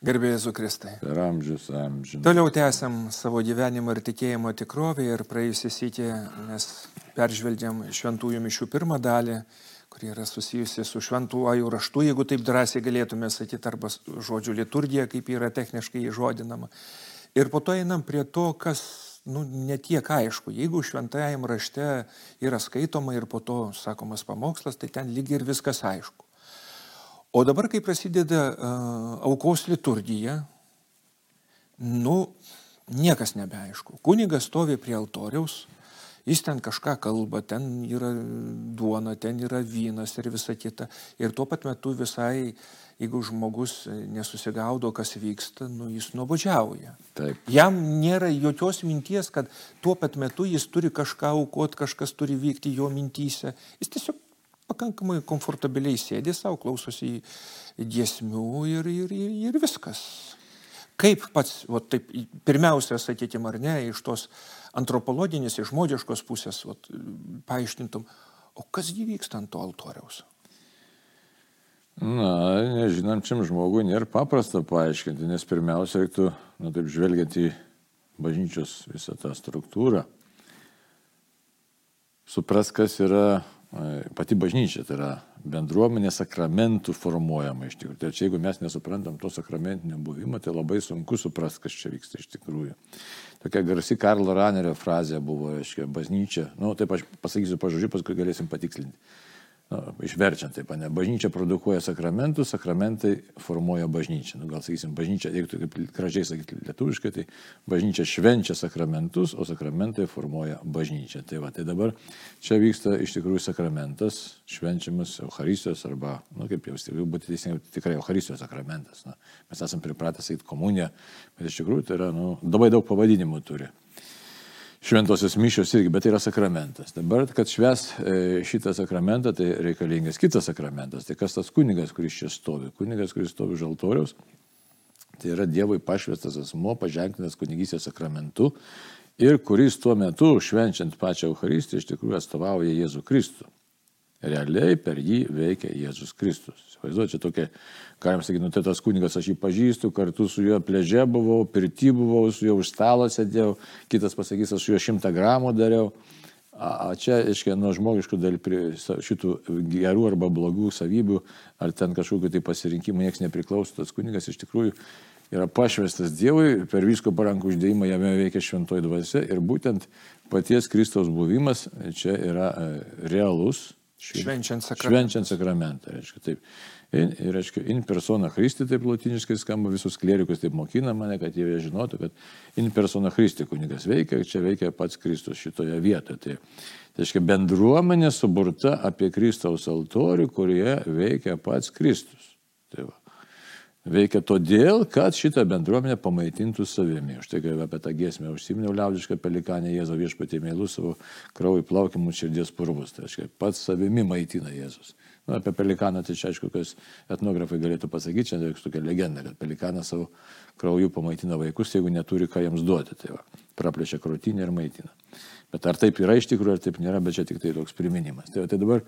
Garbėjai Zukristai. Per amžius amžiną. Toliau tęsiam savo gyvenimo ir tikėjimo tikrovę ir praėjusį sykį mes peržvelgiam šventųjų mišių pirmą dalį, kuri yra susijusi su šventuoju raštu, jeigu taip drąsiai galėtume sakyti, arba žodžių liturgija, kaip yra techniškai įžodinama. Ir po to einam prie to, kas nu, netiek aišku. Jeigu šventajam rašte yra skaitoma ir po to sakomas pamokslas, tai ten lyg ir viskas aišku. O dabar, kai prasideda aukos liturgija, nu, niekas nebeaišku. Kunigas stovi prie altoriaus, jis ten kažką kalba, ten yra duona, ten yra vynas ir visa kita. Ir tuo pat metu visai, jeigu žmogus nesusigaudo, kas vyksta, nu, jis nuobodžiauja. Taip. Jam nėra jokios minties, kad tuo pat metu jis turi kažką aukoti, kažkas turi vykti jo mintyse. Jis tiesiog pakankamai komfortabiliai sėdi savo, klausosi giesmių ir, ir, ir, ir viskas. Kaip pats, va, taip, pirmiausia, sakykime, ar ne, iš tos antropologinės, iš žmogiškos pusės, va, paaiškintum, o kas vyksta ant to altoriaus? Na, nežinančiam žmogui nėra paprasta paaiškinti, nes pirmiausia, reiktų, na taip žvelgiant į bažnyčios visą tą struktūrą, supras, kas yra pati bažnyčia, tai yra bendruomenė sakramentų formuojama iš tikrųjų. Tai čia jeigu mes nesuprantam to sakramentinio buvimo, tai labai sunku suprasti, kas čia vyksta iš tikrųjų. Tokia garsi Karlo Ranerio frazė buvo, reiškia, bažnyčia, na, nu, taip aš pasakysiu pažodžiu, paskui galėsim patikslinti nu, išverčiant taip, ne, bažnyčia produkuoja sakramentus, sakramentai formuoja bažnyčią. Nu, gal sakysim, bažnyčia, jeigu taip gražiai sakyti lietuviškai, tai bažnyčia švenčia sakramentus, o sakramentai formuoja bažnyčią. Tai, va, tai dabar čia vyksta iš tikrųjų sakramentas, švenčiamas Euharistijos arba, na nu, kaip jau stebėjau, būti teisingai, tikrai Euharistijos sakramentas. Na, mes esame pripratę sakyti komuniją, bet iš tikrųjų tai yra, nu, labai daug pavadinimų turi šventosios mišios irgi, bet tai yra sakramentas. Dabar, kad šves e, šitą sakramentą, tai reikalingas kitas sakramentas. Tai kas tas kunigas, kuris čia stovi? Kunigas, kuris stovi už altoriaus, tai yra Dievui pašvestas asmo, paženklintas kunigystės sakramentu ir kuris tuo metu, švenčiant pačią Eucharistiją, iš tikrųjų atstovauja Jėzų Kristų. Realiai per jį veikia Jėzus Kristus. Vaizduoju, čia tokia, galim sakyti, nu tai tas kunigas aš jį pažįstu, kartu su juo pleže buvau, pirti buvau, su juo už stalo sėdėjau, kitas pasakys, aš su juo šimtą gramų dariau. A čia, aiškiai, nuo žmogiškų dėl šitų gerų arba blogų savybių, ar ten kažkokiu tai pasirinkimu niekas nepriklauso, tas kunigas iš tikrųjų yra pašvestas Dievui, per visko parankų uždėjimą jame veikia šventoji dvasia ir būtent paties Kristaus buvimas čia yra e, realus, Švenčiant sakramentą. Švenčiant sakramentą, reiškia taip. In, ir, reiškia, in persona Christi, taip latiniškai skamba, visus klerikus taip mokina mane, kad jie žinotų, kad in persona Christi kunigas veikia, čia veikia pats Kristus šitoje vietoje. Tai, tai reiškia, bendruomenė suburta apie Kristaus altorių, kurioje veikia pats Kristus. Tai va. Veikia todėl, kad šitą bendruomenę pamaitintų savimi. Už tai, kai apie tą giesmę užsiminiau liaudišką pelikanę Jėzo viešpatį mėlų savo kraujo plaukimus širdies purvus. Tai reiškia, pats savimi maitina Jėzus. Nu, apie pelikaną tai čia aišku, kas etnografai galėtų pasakyti, čia tokia legenda, kad pelikanas savo krauju pamaitina vaikus, jeigu neturi ką jiems duoti. Tai va, praplečia krūtinę ir maitina. Bet ar taip yra iš tikrųjų, ar taip nėra, bet čia tik tai toks priminimas. Tai, tai dabar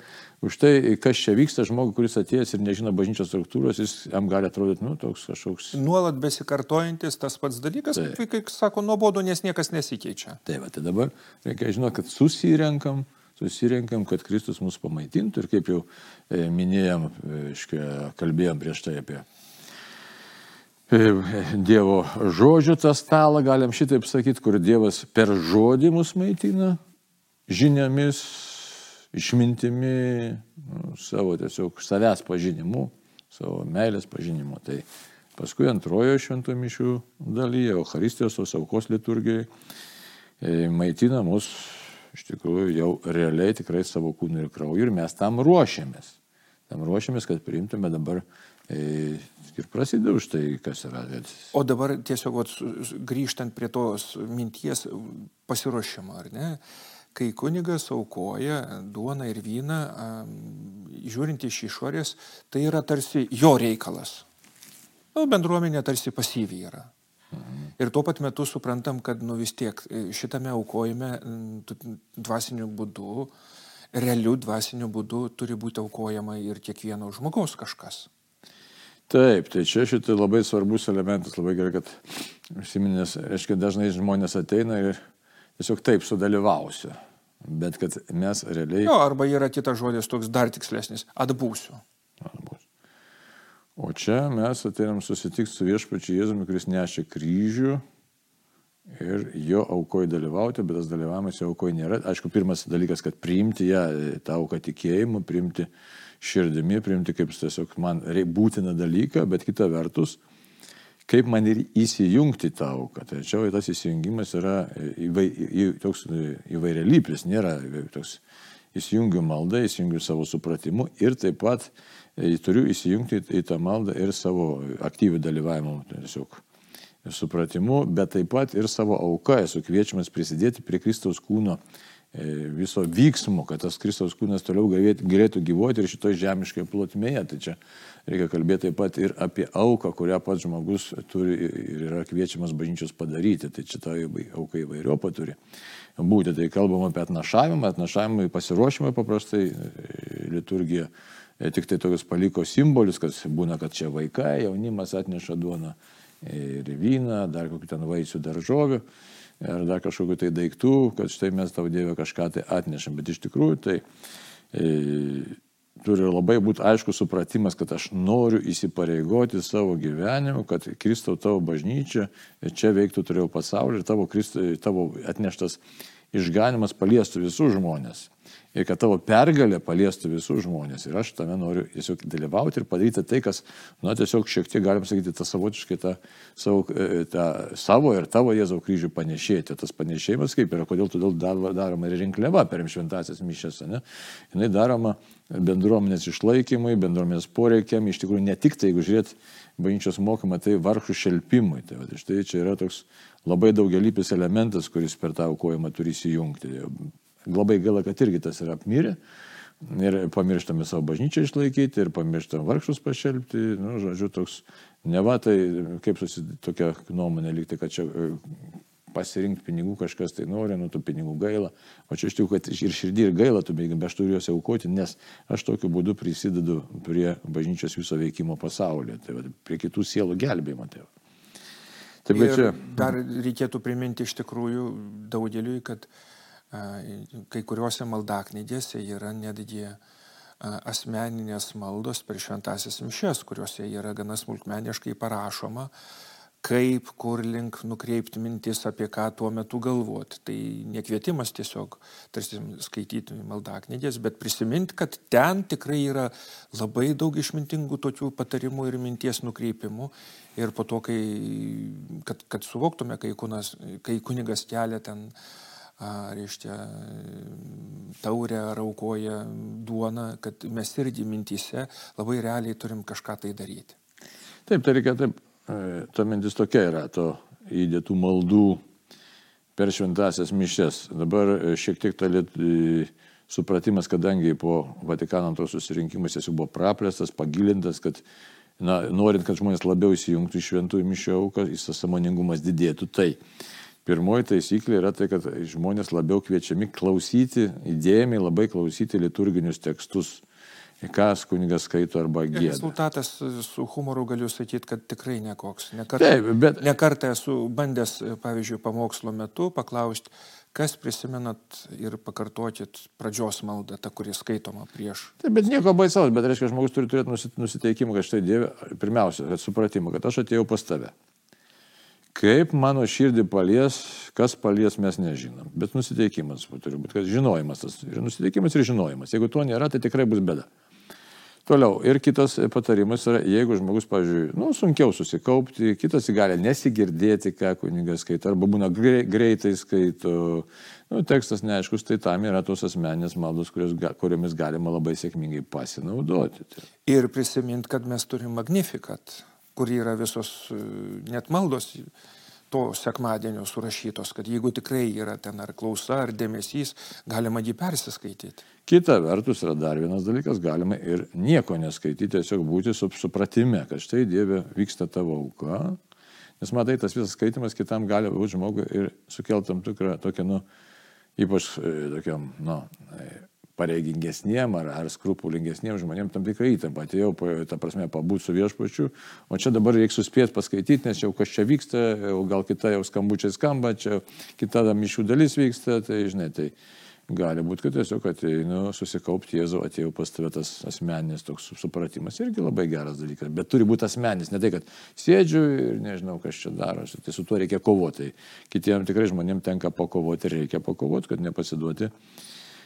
už tai, kas čia vyksta, žmogui, kuris atėjęs ir nežino bažnyčios struktūros, jis jam gali atrodyti, nu, toks kažkoks. Nuolat besikartojantis tas pats dalykas, tai. kaip, kaip sako, nuobodu, nes niekas nesikeičia. Taip, tai dabar reikia žinoti, kad susirenkam, susirenkam, kad Kristus mus pamaitintų ir kaip jau e, minėjom, e, kalbėjom prieš tai apie Dievo žodžių tą stalą, galim šitaip sakyti, kur Dievas per žodį mus maitina žiniomis, išmintimi, nu, savo tiesiog savęs pažinimu, savo meilės pažinimu. Tai paskui antrojo šventų mišių dalyje, Euharistijos aukos liturgijai, e, maitina mus iš tikrųjų jau realiai tikrai savo kūnų ir krauju ir mes tam ruošiamės. Tam ruošiamės, kad priimtume dabar e, ir prasideda už tai, kas yra. O dabar tiesiog vat, grįžtant prie tos minties pasiruošimo, ar ne? Kai kunigas aukoja duoną ir vyną, žiūrint iš išorės, tai yra tarsi jo reikalas. Nu, bendruomenė tarsi pasyviai yra. Ir tuo pat metu suprantam, kad nu, vis tiek e, šitame aukojime dvasiniu būdu, realiu dvasiniu būdu turi būti aukojama ir kiekvieno žmogaus kažkas. Taip, tai čia šitai labai svarbus elementas, labai gerai, kad užsiminės, reiškia, dažnai žmonės ateina ir tiesiog taip sudalyvausiu. Bet kad mes realiai... Jo, arba yra kitas žodis toks dar tikslesnis - atbūsiu. Atbūsiu. O čia mes ateinam susitikti su viešpačiu Jėzumi, kuris nešė kryžių ir jo aukoje dalyvauti, bet tas dalyvavimas jo aukoje nėra. Aišku, pirmas dalykas, kad priimti ją, tą auką tikėjimu, priimti širdimi, priimti kaip tiesiog man būtiną dalyką, bet kita vertus, kaip man ir įsijungti tą auką. Čia tas įsijungimas yra įvai, į, toks įvairialypis, nėra toks įsijungiu maldą, įsijungiu savo supratimu ir taip pat turiu įsijungti į tą maldą ir savo aktyvių dalyvavimą. Tiesiog supratimu, bet taip pat ir savo auką esu kviečiamas prisidėti prie Kristaus kūno e, viso vyksmo, kad tas Kristaus kūnas toliau galėtų gyvuoti ir šitoje žemiškoje plotmėje. Tai čia reikia kalbėti taip pat ir apie auką, kurią pats žmogus turi ir yra kviečiamas bažnyčios padaryti. Tai čia ta auka įvairiopą turi būti. Tai kalbam apie atnašavimą, atnašavimą į pasiruošimą paprastai e, liturgija. E, tik tai tokius paliko simbolius, kad būna, kad čia vaikai, jaunimas atneša duoną ir vyną, dar kokių ten vaisių daržovių, ir dar kažkokiu tai daiktų, kad štai mes tau Dievę kažką tai atnešam. Bet iš tikrųjų tai e, turi labai būti aiškus supratimas, kad aš noriu įsipareigoti savo gyvenimu, kad Kristau tavo bažnyčia čia veiktų turėjau pasaulį ir tavo, Kristo, tavo atneštas išganimas paliestų visus žmonės ir kad tavo pergalė paliestų visus žmonės. Ir aš tame noriu tiesiog dalyvauti ir padaryti tai, kas, na, tiesiog šiek tiek, galim sakyti, tą savotiškai tą savo, e, tą savo ir tavo Jėzau kryžių panešėti. Tas panešėjimas kaip yra, kodėl todėl daroma ir rinkliava per šventasias mišęs, ne? Jis daroma bendruomenės išlaikymui, bendruomenės poreikiam, iš tikrųjų ne tik tai, jeigu žiūrėt bažnyčios mokymą, tai vargšų šelpimui. Tai, va, štai čia yra toks labai daugelypis elementas, kuris per tą aukojimą turi įsijungti. Labai gaila, kad irgi tas yra apmirę. Ir pamirštame savo bažnyčią išlaikyti, ir pamirštame vargšus pašelbti. Nu, žodžiu, toks, ne va tai, kaip susi, tokia nuomonė likti, kad čia pasirinkti pinigų kažkas tai nori, nu tų pinigų gaila. O čia iš tikrųjų, kad ir širdį ir gaila tų pinigų, bet aš turiu juos aukoti, nes aš tokiu būdu prisidedu prie bažnyčios viso veikimo pasaulyje, tai va, prie kitų sielų gelbėjimo. Tai. Taip, ir čia... dar reikėtų priminti iš tikrųjų daugeliui, kad uh, kai kuriuose maldaknygėse yra netgi asmeninės maldos per šventasias mišes, kuriuose yra gana smulkmeniškai parašoma, kaip, kur link nukreipti mintis, apie ką tuo metu galvoti. Tai nekvietimas tiesiog, tarsi skaityti maldaknygės, bet prisiminti, kad ten tikrai yra labai daug išmintingų tokių patarimų ir minties nukreipimų. Ir po to, kai, kad, kad suvoktume, kai, kunas, kai kunigas kelia ten reiškia, taurę ar aukoja duoną, kad mes irgi mintyse labai realiai turim kažką tai daryti. Taip, tai reikia taip, ta mintis tokia yra, to įdėtų maldų per šventasias mišes. Dabar e, šiek tiek ta liet, e, supratimas, kadangi po Vatikano antros susirinkimus jis jau buvo praplėstas, pagilintas, kad na, norint, kad žmonės labiau įsijungtų į šventųjų mišio auką, jis tas samoningumas didėtų. Tai Pirmoji taisyklė yra tai, kad žmonės labiau kviečiami klausyti, įdėmiai labai klausyti liturginius tekstus, ką kunigas skaito arba gėda. Rezultatas su humoru galiu sakyti, kad tikrai nekoks. Nekartą, Taip, bet... nekartą esu bandęs, pavyzdžiui, pamokslo metu paklausti, kas prisimenat ir pakartokit pradžios maldą, tą, kuri skaitoma prieš. Taip, bet nieko baisaus, bet reiškia, žmogus turi turėti nusiteikimą, kad štai Dieve, pirmiausia, kad supratimą, kad aš atėjau pas tave. Kaip mano širdį palies, kas palies, mes nežinom. Bet nusiteikimas turi būti, kad žinojimas tas. Ir nusiteikimas ir žinojimas. Jeigu to nėra, tai tikrai bus bėda. Toliau. Ir kitas patarimas yra, jeigu žmogus, pavyzdžiui, nu, sunkiau susikaupti, kitas gali nesigirdėti, ką kunigas skaito, arba būna greitai skaito, nu, tekstas neaiškus, tai tam yra tos asmenės maldos, kuriomis galima labai sėkmingai pasinaudoti. Ir prisimint, kad mes turim magnifikat kur yra visos e, net maldos to sekmadienio surašytos, kad jeigu tikrai yra ten ar klausa, ar dėmesys, galima jį persiskaityti. Kita vertus yra dar vienas dalykas, galima ir nieko neskaityti, tiesiog būti su supratime, kad štai Dieve vyksta tavo auka, nes matai, tas visas skaitimas kitam gali būti žmogui ir sukeltam tikrą tokią, nu, ypač e, tokiam, nu, pareigingesniem ar, ar skrupulingesniem žmonėm tam tikrą įtampą. Atėjau, ta prasme, pabūti su viešpačiu, o čia dabar reikia suspėti paskaityti, nes jau kas čia vyksta, jau gal kita jau skambučiai skamba, čia kita mišių dalis vyksta, tai žinai, tai gali būti, kad tiesiog ateinu susikaupti Jėzų, atėjau pas tave tas asmeninis toks supratimas, irgi labai geras dalykas, bet turi būti asmeninis, ne tai, kad sėdžiu ir nežinau, kas čia darosi, tai su tuo reikia kovoti. Kitiems tikrai žmonėms tenka pakovoti ir reikia pakovoti, kad nepasiduoti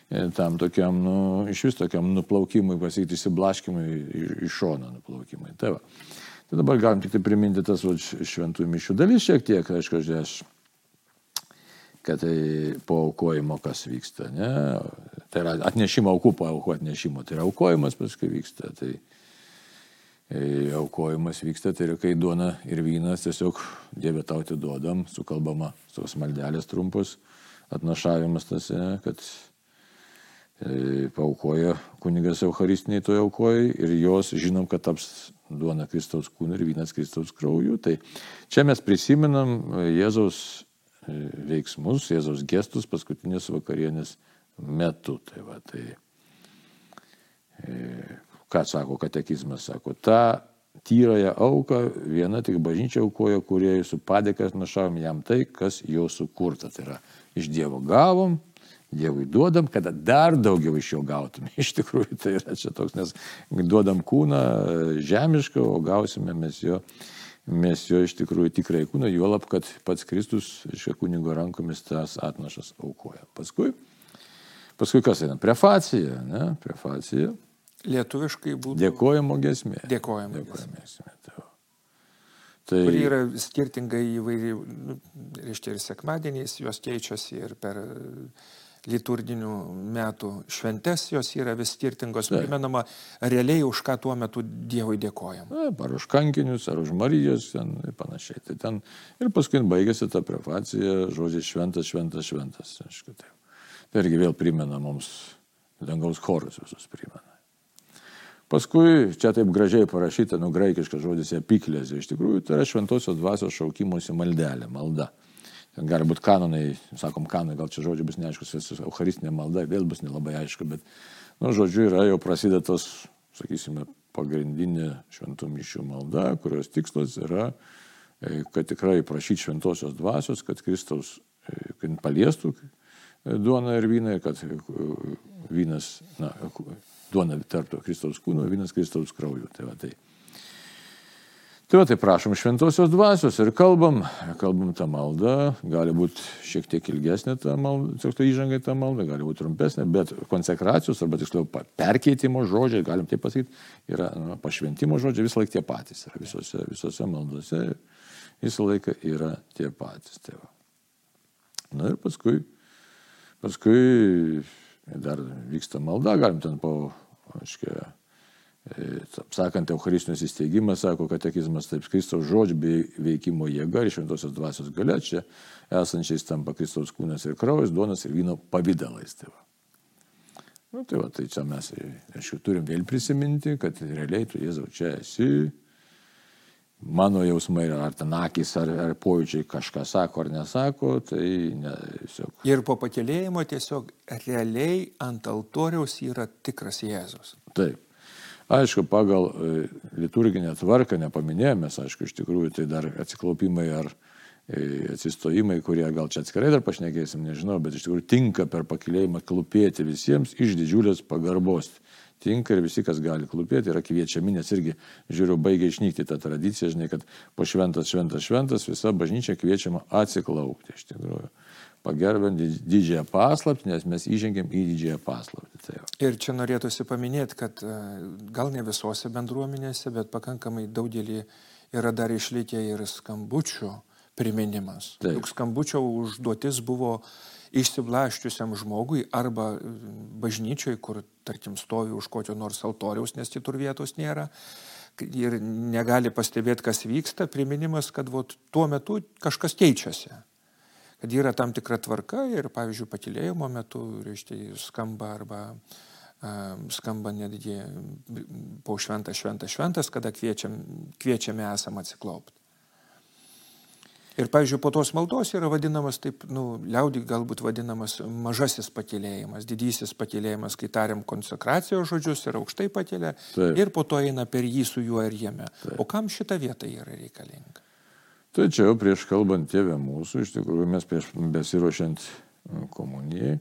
tam tokiam, nu, iš vis tokiam nuplaukimui, pasakyti, įsiblaškimui iš šono nuplaukimui. Tai, va. tai dabar galim tik tai priminti tas va, šventųjų mišių dalis šiek tiek, aišku, aš, kad tai po aukojimo kas vyksta, ne? Tai yra atnešimo aukų po aukų atnešimo, tai yra aukojimas paskui vyksta. Tai, e, aukojimas vyksta, tai yra kai duona ir vynas tiesiog Dieve tau atiduodam, sukalbama tos maldelės trumpus, atnašavimas tas, kad E, paukoja kunigas Eucharistiniai toje aukoja ir jos žinom, kad taps duona Kristaus kūnu ir vynas Kristaus krauju. Tai čia mes prisimenam e, Jėzaus e, veiksmus, Jėzaus gestus paskutinės vakarienės metu. Tai va, tai, ką sako katekizmas, sako, tą tyrąją auką viena tik bažnyčia aukoja, kurie su padėkas našavom jam tai, kas jo sukurta. Tai yra iš Dievo gavom, Dievui duodam, kada dar daugiau iš jo gautume. Iš tikrųjų tai yra čia toks, nes duodam kūną žemišką, o gausime mes jo, mes jo iš tikrųjų tikrai kūną, juolab, kad pats Kristus iš kunigo rankomis tas atnašas aukoja. Paskui, paskui kas eina? Prefacija, ne? Prefacija. Lietuviškai būtų. Dėkojimo gesmė. Dėkojimo, Dėkojimo gesmė. gesmė. Tai kuri yra skirtingai įvairiai, nu, reiškia ir sekmadieniais jos keičiasi ir per liturginių metų šventes, jos yra vis skirtingos, primenama realiai už ką tuo metu Dievui dėkojam. Na, ar už kankinius, ar už Marijos ten ir panašiai. Tai ten ir paskui baigėsi ta prefacija, žodžiai šventas, šventas, šventas. Aišku, tai. tai irgi vėl primena mums, dangaus chorus visus primena. Paskui čia taip gražiai parašyta, nu graikiškas žodis epiklėzė, iš tikrųjų tai yra šventosios dvasios šaukimosi maldelė, malda. Ten gali būti kanonai, sakom kanonai, gal čia žodžiai bus neaiškus, eucharistinė malda vėl bus nelabai aišku, bet, nu, žodžiu, yra jau prasideda tos, sakysime, pagrindinė šventų mišių malda, kurios tikslas yra, e, kad tikrai prašyti šventosios dvasios, kad Kristaus, e, kad paliestų e, duoną ir vyną, kad vynas, na, duona tarptų Kristaus kūno, vynas Kristaus krauju. Tai va, tai. Tai va, tai prašom šventosios dvasios ir kalbam, kalbam tą maldą, gali būti šiek tiek ilgesnė ta malda, tiksliau tai įžangai ta malda, gali būti trumpesnė, bet konsekracijos arba tiksliau perkeitimo žodžiai, galim taip pasakyti, yra nu, pašventimo žodžiai visą laiką tie patys, yra visose, visose maldose visą laiką yra tie patys. Tai va. Na ir paskui, paskui dar vyksta malda, galim ten po, aiškiai, sakant, Eucharistinius įsteigimas, sako katekizmas, taip Kristaus žodžių bei veikimo jėga ir šventosios dvasios galia čia esančiais tampa Kristaus kūnas ir kraujas, duonas ir vyno pavydalais. Tai va. Nu, tai, va, tai čia mes, aišku, turim vėl prisiminti, kad realiai tu, Jėzau, čia esi, mano jausmai, ar ten akis, ar, ar pojūčiai kažką sako ar nesako, tai ne, tiesiog. Ir po pakėlėjimo tiesiog realiai ant altoriaus yra tikras Jėzus. Taip. Aišku, pagal e, liturginę tvarką nepaminėjome, aišku, iš tikrųjų tai dar atsiklaupimai ar e, atsistojimai, kurie gal čia atskirai dar pašnekėsim, nežinau, bet iš tikrųjų tinka per pakilėjimą klūpėti visiems iš didžiulės pagarbos. Tinka ir visi, kas gali klūpėti, yra kviečiami, nes irgi, žiūriu, baigia išnykti tą tradiciją, žinai, kad po šventas, šventas, šventas visa bažnyčia kviečiama atsiklaupti iš tikrųjų pagerbėm didžiąją paslaptį, nes mes įžengėm į didžiąją paslaptį. Tai ir čia norėtųsi paminėti, kad e, gal ne visose bendruomenėse, bet pakankamai daugelį yra dar išlikę ir skambučių priminimas. Taip. Juk skambučio užduotis buvo išsiblaščiusiam žmogui arba bažnyčiai, kur, tarkim, stovi už kokio nors altoriaus, nes kitur vietos nėra ir negali pastebėti, kas vyksta, priminimas, kad vot, tuo metu kažkas keičiasi kad yra tam tikra tvarka ir, pavyzdžiui, patilėjimo metu, reiškia, skamba arba skamba netgi po šventas, šventas, šventas, kada kviečiam, kviečiame esam atsiklaupti. Ir, pavyzdžiui, po tos maldos yra vadinamas, taip, nu, liaudį galbūt vadinamas mažasis pakėlėjimas, didysis pakėlėjimas, kai tariam konsekracijos žodžius ir aukštai pakėlė, ir po to eina per jį su juo ir jame. Taip. O kam šita vieta yra reikalinga? Čia jau prieš kalbant tėvę mūsų, iš tikrųjų mes prieš besiruošiant komunijai,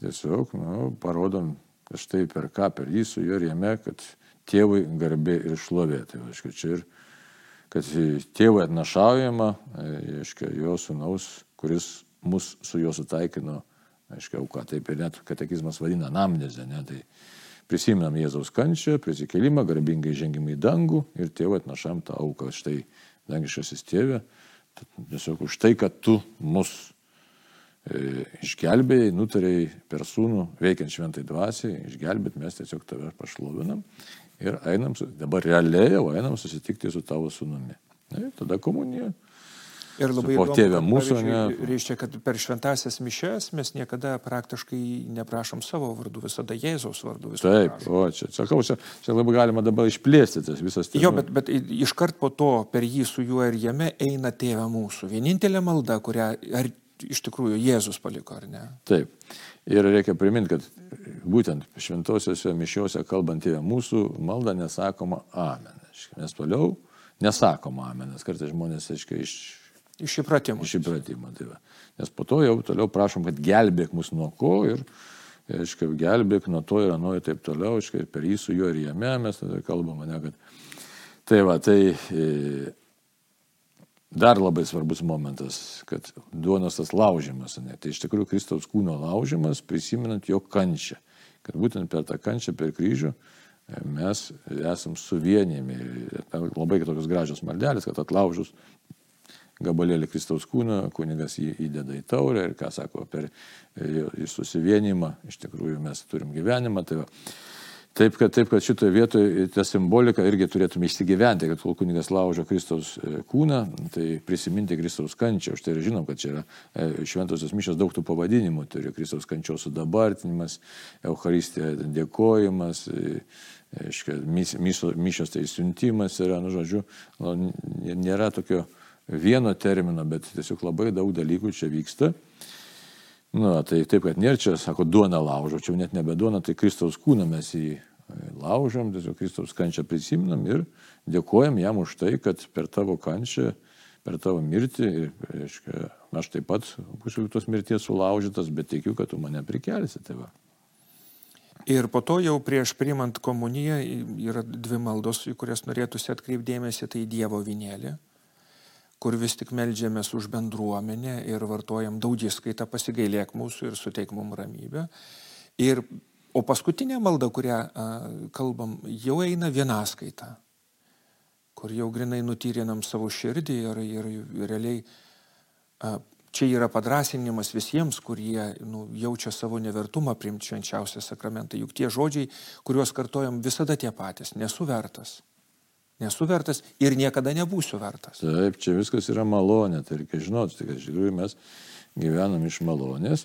tiesiog, nu, parodom štai per ką, per jį su juo jame, kad tėvui garbė ir šlovė. Tai, aišku, čia ir kad tėvui atnašaujama, aiškia, jo sunaus, kuris mus su juo sutaikino, aiškia, auka. Taip ir net katekizmas vadina namnezę, ne? Tai prisiminam Jėzaus kančią, prisikelimą, garbingai žengimą į dangų ir tėvui atnašam tą auką. Štai, dangiškasis tėvė, tiesiog už tai, kad tu mus e, išgelbėjai, nutarėjai per sūnų, veikiant šventai dvasiai, išgelbėt, mes tiesiog tave pašlovinam ir einam, dabar realiai jau einam susitikti su tavo sunumi. Ir tada komunija. Ir labai įdomu, tėvė mūsų, ne. Reiškia, kad per šventasias mišes mes niekada praktiškai neprašom savo vardu, visada Jėzaus vardu. Taip, prašom. o čia, sakau, čia, čia labai galima dabar išplėsti tas visas tėvas. Jo, bet, bet iškart po to per jį su juo ir jame eina tėvė mūsų. Vienintelė malda, kurią ar iš tikrųjų Jėzus paliko, ar ne? Taip. Ir reikia priminti, kad būtent šventosiuose mišiuose kalbant tėvė mūsų malda nesakoma amen. Nes toliau nesakoma amen, nes kartais žmonės, aiškiai, iš... Iš įpratimo. Iš įpratimo, tai va. Nes po to jau toliau prašom, kad gelbėk mus nuo ko ir, aiškiai, gelbėk nuo to ir nuo ir taip toliau, aiškiai, per jį su juo ir jame mes tada kalbame, ne, kad... Tai va, tai... E, Dar labai svarbus momentas, kad duonos tas laužimas, ne, tai iš tikrųjų Kristaus kūno laužimas, prisimenant jo kančią, kad būtent per tą kančią, per kryžių e, mes esam suvienijami. Labai tokios gražios maldelės, kad atlaužus gabalėlį Kristaus kūno, kunigas jį įdeda į taurę ir ką sako, per e, susivienimą iš tikrųjų mes turim gyvenimą. Tai va, Taip kad, taip, kad šitoje vietoje tą simboliką irgi turėtume išsigyventi, kad kol kunigas laužo Kristaus e, kūną, tai prisiminti Kristaus kančią. Už tai ir žinom, kad čia yra e, šventosios mišos daug tų pavadinimų. Turi Kristaus kančios sudabartinimas, Euharistija dėkojimas, e, mišos tai siuntimas yra, nu žodžiu, nu, nėra tokio vieno termino, bet tiesiog labai daug dalykų čia vyksta. Nu, tai taip, kad nėra čia, sako, duona laužo, čia net nebe duona, tai Kristaus kūną mes jį e, laužom, tiesiog Kristaus kančią prisiminam ir dėkojam jam už tai, kad per tavo kančią, per tavo mirtį, ir, reiškia, aš taip pat būsiu tos mirties sulaužytas, bet tikiu, kad tu mane prikelsi, tai va. Ir po to jau prieš priimant komuniją yra dvi maldos, į kurias norėtųsi atkreipdėmėsi, tai Dievo vinėlė kur vis tik melžiamės už bendruomenę ir vartojam daugiskaitą, pasigailėk mūsų ir suteik mums ramybę. Ir, o paskutinė malda, kurią a, kalbam, jau eina vienaskaita, kur jau grinai nutyrinam savo širdį ir, ir, ir realiai a, čia yra padrasinimas visiems, kurie nu, jaučia savo nevertumą priimti švenčiausią sakramentą. Juk tie žodžiai, kuriuos kartojam, visada tie patys - nesu vertas Nesu vertas ir niekada nebūsiu vertas. Taip, čia viskas yra malonė, tai reikia žinoti, tai kad iš tikrųjų mes gyvenam iš malonės.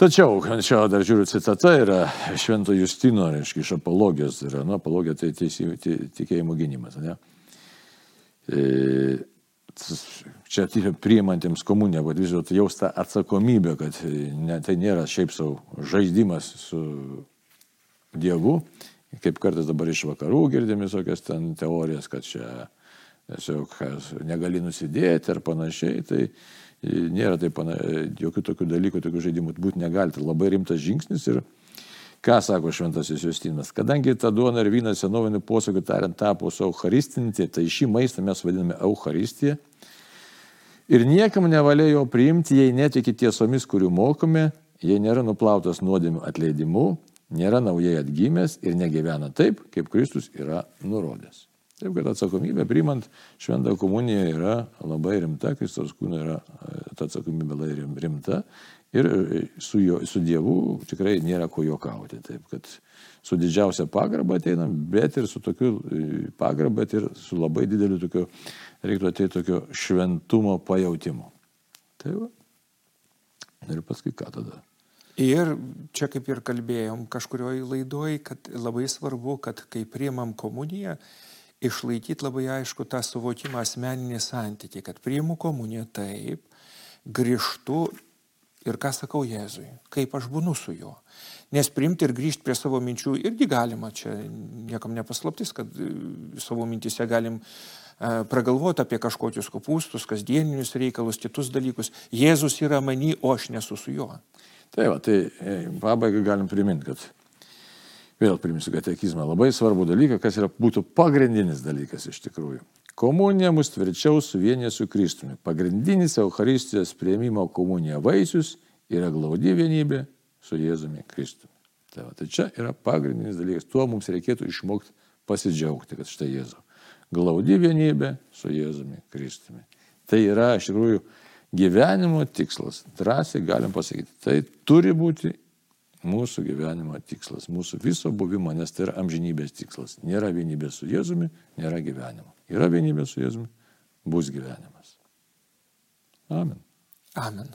Tačiau, čia dar žiūriu, citata yra Švento Justino, reiškia, iš apologijos, yra, nu, apologija tai teisy, tikėjimo gynimas, ne? E, čia priimantiems komuniją, kad vis dėlto jaus tą atsakomybę, kad ne, tai nėra šiaip savo žaidimas su Dievu, kaip kartais dabar iš vakarų girdim visokias ten teorijas, kad čia tiesiog negali nusidėti ar panašiai, tai nėra taip, pana, jokių tokių dalykų, tokių žaidimų būti negali. Tai labai rimtas žingsnis ir ką sako šventasis Justinas. Kadangi ta duona ir vynas senovinių posūkių tariant tapo su Eucharistinti, tai šį maistą mes vadiname Eucharistiją. Ir niekam nevalia jo priimti, jei netiki tiesomis, kurių mokome, jei nėra nuplautas nuodėmių atleidimu, nėra naujai atgimęs ir negyvena taip, kaip Kristus yra nurodęs. Taip kad atsakomybė priimant šventą komuniją yra labai rimta, Kristaus kūno yra ta atsakomybė labai rimta ir su, jo, su Dievu tikrai nėra ko juokauti. Taip kad su didžiausia pagarba ateinam, bet ir su tokiu pagarba, bet ir su labai dideliu tokiu, reiktų ateiti tokio šventumo pajautimu. Tai va. Ir paskui ką tada? Ir čia kaip ir kalbėjom kažkurioje laidoje, kad labai svarbu, kad kai priimam komuniją išlaikyti labai aišku tą suvokimą asmeninį santykį, kad priimu komuniją taip, grįžtu ir ką sakau Jėzui, kaip aš būnu su juo. Nes priimti ir grįžti prie savo minčių irgi galima, čia niekam nepaslaptis, kad e, savo mintise galim e, pragalvoti apie kažkokius kopūstus, kasdieninius reikalus, kitus dalykus. Jėzus yra many, o aš nesu su juo. Tai va, tai e, pabaigai galim priminti, kad vėl priminsiu katekizmą, labai svarbu dalyką, kas yra, būtų pagrindinis dalykas iš tikrųjų. Komunija mus tvirčiau suvienė su Kristumi. Pagrindinis Euharistijos prieimimo komunija vaisius yra glaudi vienybė su Jėzumi Kristumi. Tai, va, tai čia yra pagrindinis dalykas. Tuo mums reikėtų išmokti pasidžiaugti, kad štai Jėzau. Glaudi vienybė su Jėzumi Kristumi. Tai yra iš tikrųjų gyvenimo tikslas. Drąsiai galim pasakyti. Tai turi būti mūsų gyvenimo tikslas, mūsų viso buvimo, nes tai yra amžinybės tikslas. Nėra vienybės su Jėzumi, nėra gyvenimo. Yra vienybė su Jėzumi, bus gyvenimas. Amen. Amen.